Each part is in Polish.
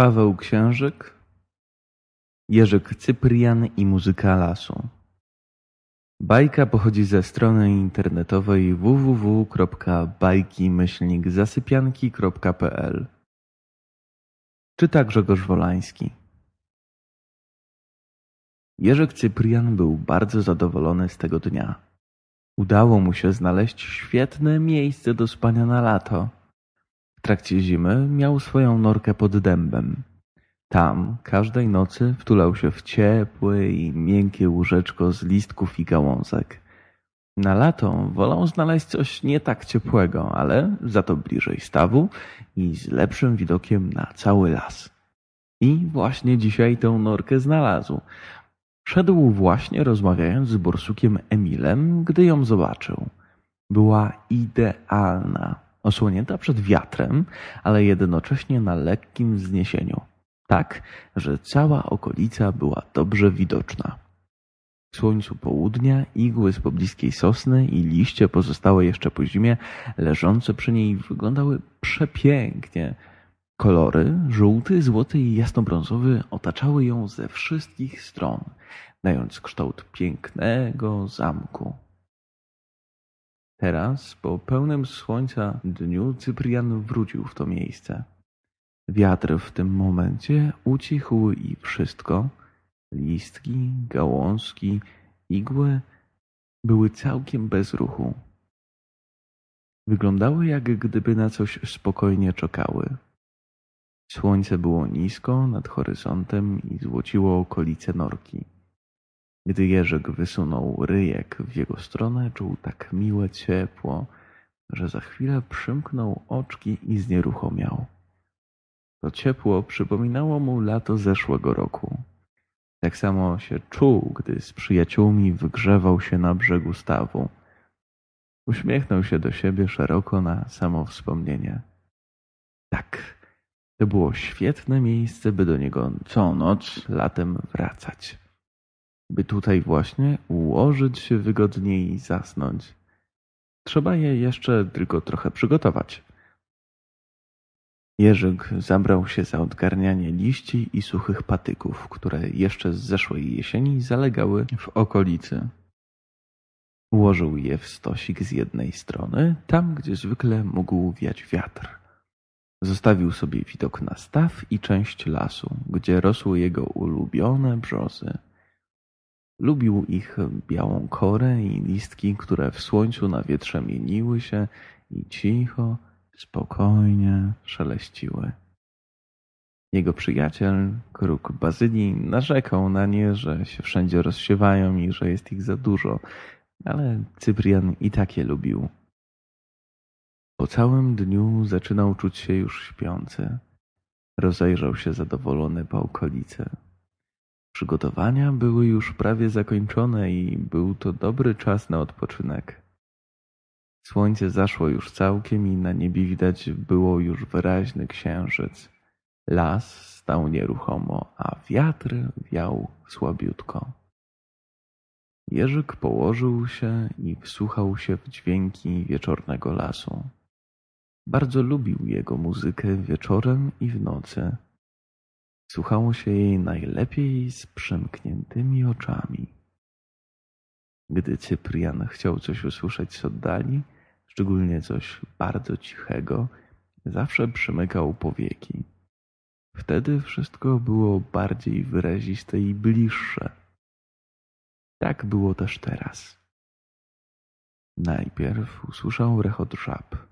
Paweł Księżyk, Jerzyk Cyprian i muzyka lasu. Bajka pochodzi ze strony internetowej www.bajki-zasypianki.pl Czyta Grzegorz Wolański. Jerzyk Cyprian był bardzo zadowolony z tego dnia. Udało mu się znaleźć świetne miejsce do spania na lato. W trakcie zimy miał swoją norkę pod dębem. Tam każdej nocy wtulał się w ciepłe i miękkie łóżeczko z listków i gałązek. Na lato wolał znaleźć coś nie tak ciepłego, ale za to bliżej stawu i z lepszym widokiem na cały las. I właśnie dzisiaj tę norkę znalazł. Szedł właśnie rozmawiając z borsukiem Emilem, gdy ją zobaczył. Była idealna, osłonięta przed wiatrem, ale jednocześnie na lekkim wzniesieniu, tak, że cała okolica była dobrze widoczna. W słońcu południa igły z pobliskiej sosny i liście pozostałe jeszcze po zimie, leżące przy niej, wyglądały przepięknie. Kolory żółty, złoty i jasnobrązowy otaczały ją ze wszystkich stron, dając kształt pięknego zamku. Teraz, po pełnym słońca dniu, Cyprian wrócił w to miejsce. Wiatr w tym momencie ucichł i wszystko listki, gałązki, igły były całkiem bez ruchu. Wyglądały jak gdyby na coś spokojnie czekały. Słońce było nisko nad horyzontem i złociło okolice norki. Gdy Jerzyk wysunął ryjek w jego stronę, czuł tak miłe ciepło, że za chwilę przymknął oczki i znieruchomiał. To ciepło przypominało mu lato zeszłego roku. Tak samo się czuł, gdy z przyjaciółmi wygrzewał się na brzegu stawu. Uśmiechnął się do siebie szeroko na samo wspomnienie. Tak, to było świetne miejsce, by do niego co noc latem wracać. By tutaj właśnie ułożyć się wygodniej i zasnąć. Trzeba je jeszcze tylko trochę przygotować. Jerzyk zabrał się za odgarnianie liści i suchych patyków, które jeszcze z zeszłej jesieni zalegały w okolicy. Ułożył je w stosik z jednej strony, tam gdzie zwykle mógł wiać wiatr. Zostawił sobie widok na staw i część lasu, gdzie rosły jego ulubione brzozy. Lubił ich białą korę i listki, które w słońcu na wietrze mieniły się i cicho, spokojnie szeleściły. Jego przyjaciel, kruk Bazylii, narzekał na nie, że się wszędzie rozsiewają i że jest ich za dużo, ale Cyprian i tak je lubił. Po całym dniu zaczynał czuć się już śpiący. Rozejrzał się zadowolony po okolicy. Przygotowania były już prawie zakończone i był to dobry czas na odpoczynek. Słońce zaszło już całkiem i na niebie widać było już wyraźny księżyc. Las stał nieruchomo, a wiatr wiał słabiutko. Jerzyk położył się i wsłuchał się w dźwięki wieczornego lasu. Bardzo lubił jego muzykę wieczorem i w nocy. Słuchało się jej najlepiej z przymkniętymi oczami. Gdy Cyprian chciał coś usłyszeć z oddali, szczególnie coś bardzo cichego, zawsze przymykał powieki. Wtedy wszystko było bardziej wyraziste i bliższe. Tak było też teraz. Najpierw usłyszał rechot żab.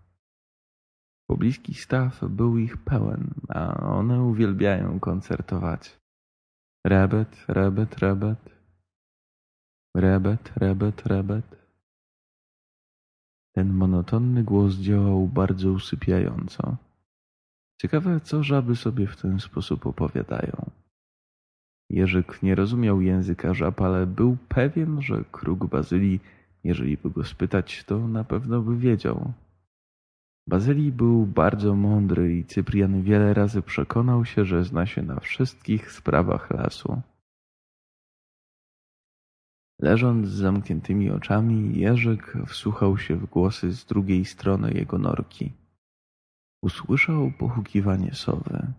Pobliski staw był ich pełen, a one uwielbiają koncertować. Rebet, rebet, rebet. Rebet, rebet, rebet. Ten monotonny głos działał bardzo usypiająco. Ciekawe, co żaby sobie w ten sposób opowiadają. Jerzyk nie rozumiał języka żab, ale był pewien, że kruk Bazylii, jeżeli by go spytać, to na pewno by wiedział. Bazylii był bardzo mądry i Cyprian wiele razy przekonał się, że zna się na wszystkich sprawach lasu. Leżąc z zamkniętymi oczami, Jerzyk wsłuchał się w głosy z drugiej strony jego norki. Usłyszał pochukiwanie sowy.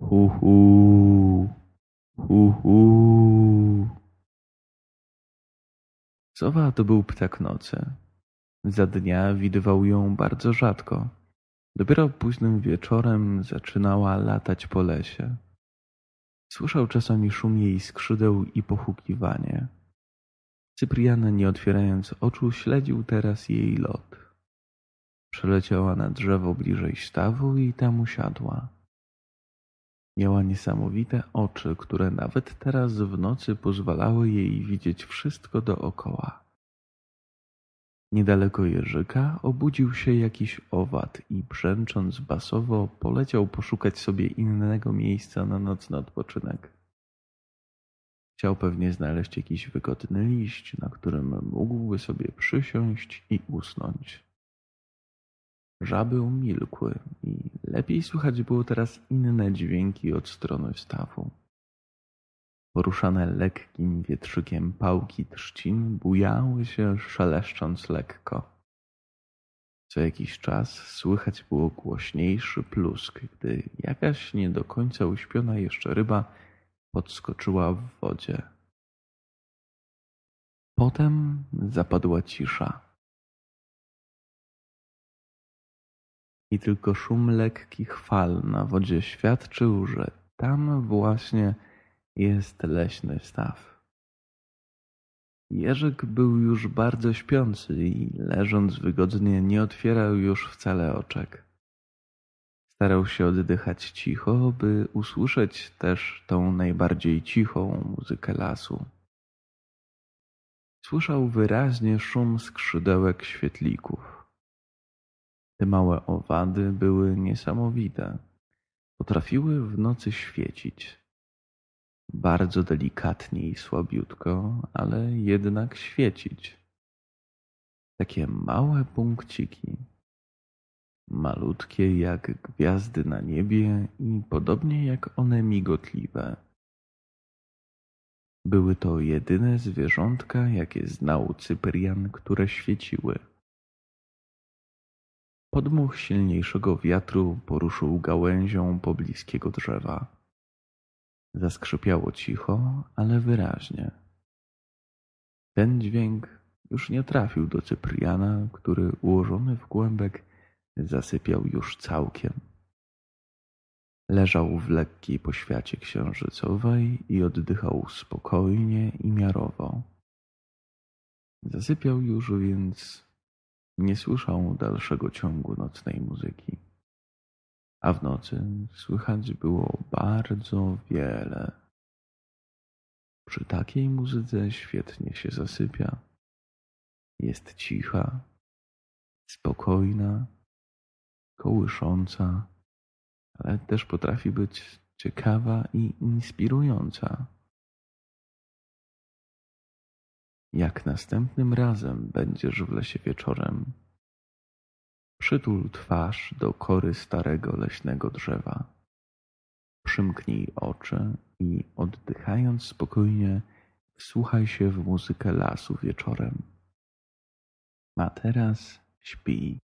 Hu, hu, hu, hu. Sowa to był ptak nocy. Za dnia widywał ją bardzo rzadko. Dopiero późnym wieczorem zaczynała latać po lesie. Słyszał czasami szum jej skrzydeł i pochukiwanie. Cyprian, nie otwierając oczu, śledził teraz jej lot. Przeleciała na drzewo bliżej stawu i tam usiadła. Miała niesamowite oczy, które nawet teraz w nocy pozwalały jej widzieć wszystko dookoła. Niedaleko jeżyka obudził się jakiś owad i brzęcząc basowo poleciał poszukać sobie innego miejsca na nocny odpoczynek. Chciał pewnie znaleźć jakiś wygodny liść, na którym mógłby sobie przysiąść i usnąć. Żaby umilkły i lepiej słychać było teraz inne dźwięki od strony stawu. Poruszane lekkim wietrzykiem pałki trzcin bujały się szeleszcząc lekko. Co jakiś czas słychać było głośniejszy plusk, gdy jakaś nie do końca uśpiona jeszcze ryba podskoczyła w wodzie. Potem zapadła cisza. I tylko szum lekkich fal na wodzie świadczył, że tam właśnie jest leśny staw. Jerzyk był już bardzo śpiący i leżąc wygodnie nie otwierał już wcale oczek. Starał się oddychać cicho, by usłyszeć też tą najbardziej cichą muzykę lasu. Słyszał wyraźnie szum skrzydełek świetlików. Te małe owady były niesamowite. Potrafiły w nocy świecić. Bardzo delikatnie i słabiutko, ale jednak świecić. Takie małe punkciki. Malutkie jak gwiazdy na niebie i podobnie jak one migotliwe. Były to jedyne zwierzątka, jakie znał Cyprian, które świeciły. Podmuch silniejszego wiatru poruszył gałęzią pobliskiego drzewa. Zaskrzypiało cicho, ale wyraźnie. Ten dźwięk już nie trafił do Cypriana, który ułożony w kłębek zasypiał już całkiem. Leżał w lekkiej poświacie księżycowej i oddychał spokojnie i miarowo. Zasypiał już, więc nie słyszał dalszego ciągu nocnej muzyki. A w nocy słychać było bardzo wiele. Przy takiej muzyce świetnie się zasypia. Jest cicha, spokojna, kołysząca, ale też potrafi być ciekawa i inspirująca. Jak następnym razem będziesz w lesie wieczorem, przytul twarz do kory starego leśnego drzewa. Przymknij oczy i oddychając spokojnie, wsłuchaj się w muzykę lasu wieczorem. A teraz śpi.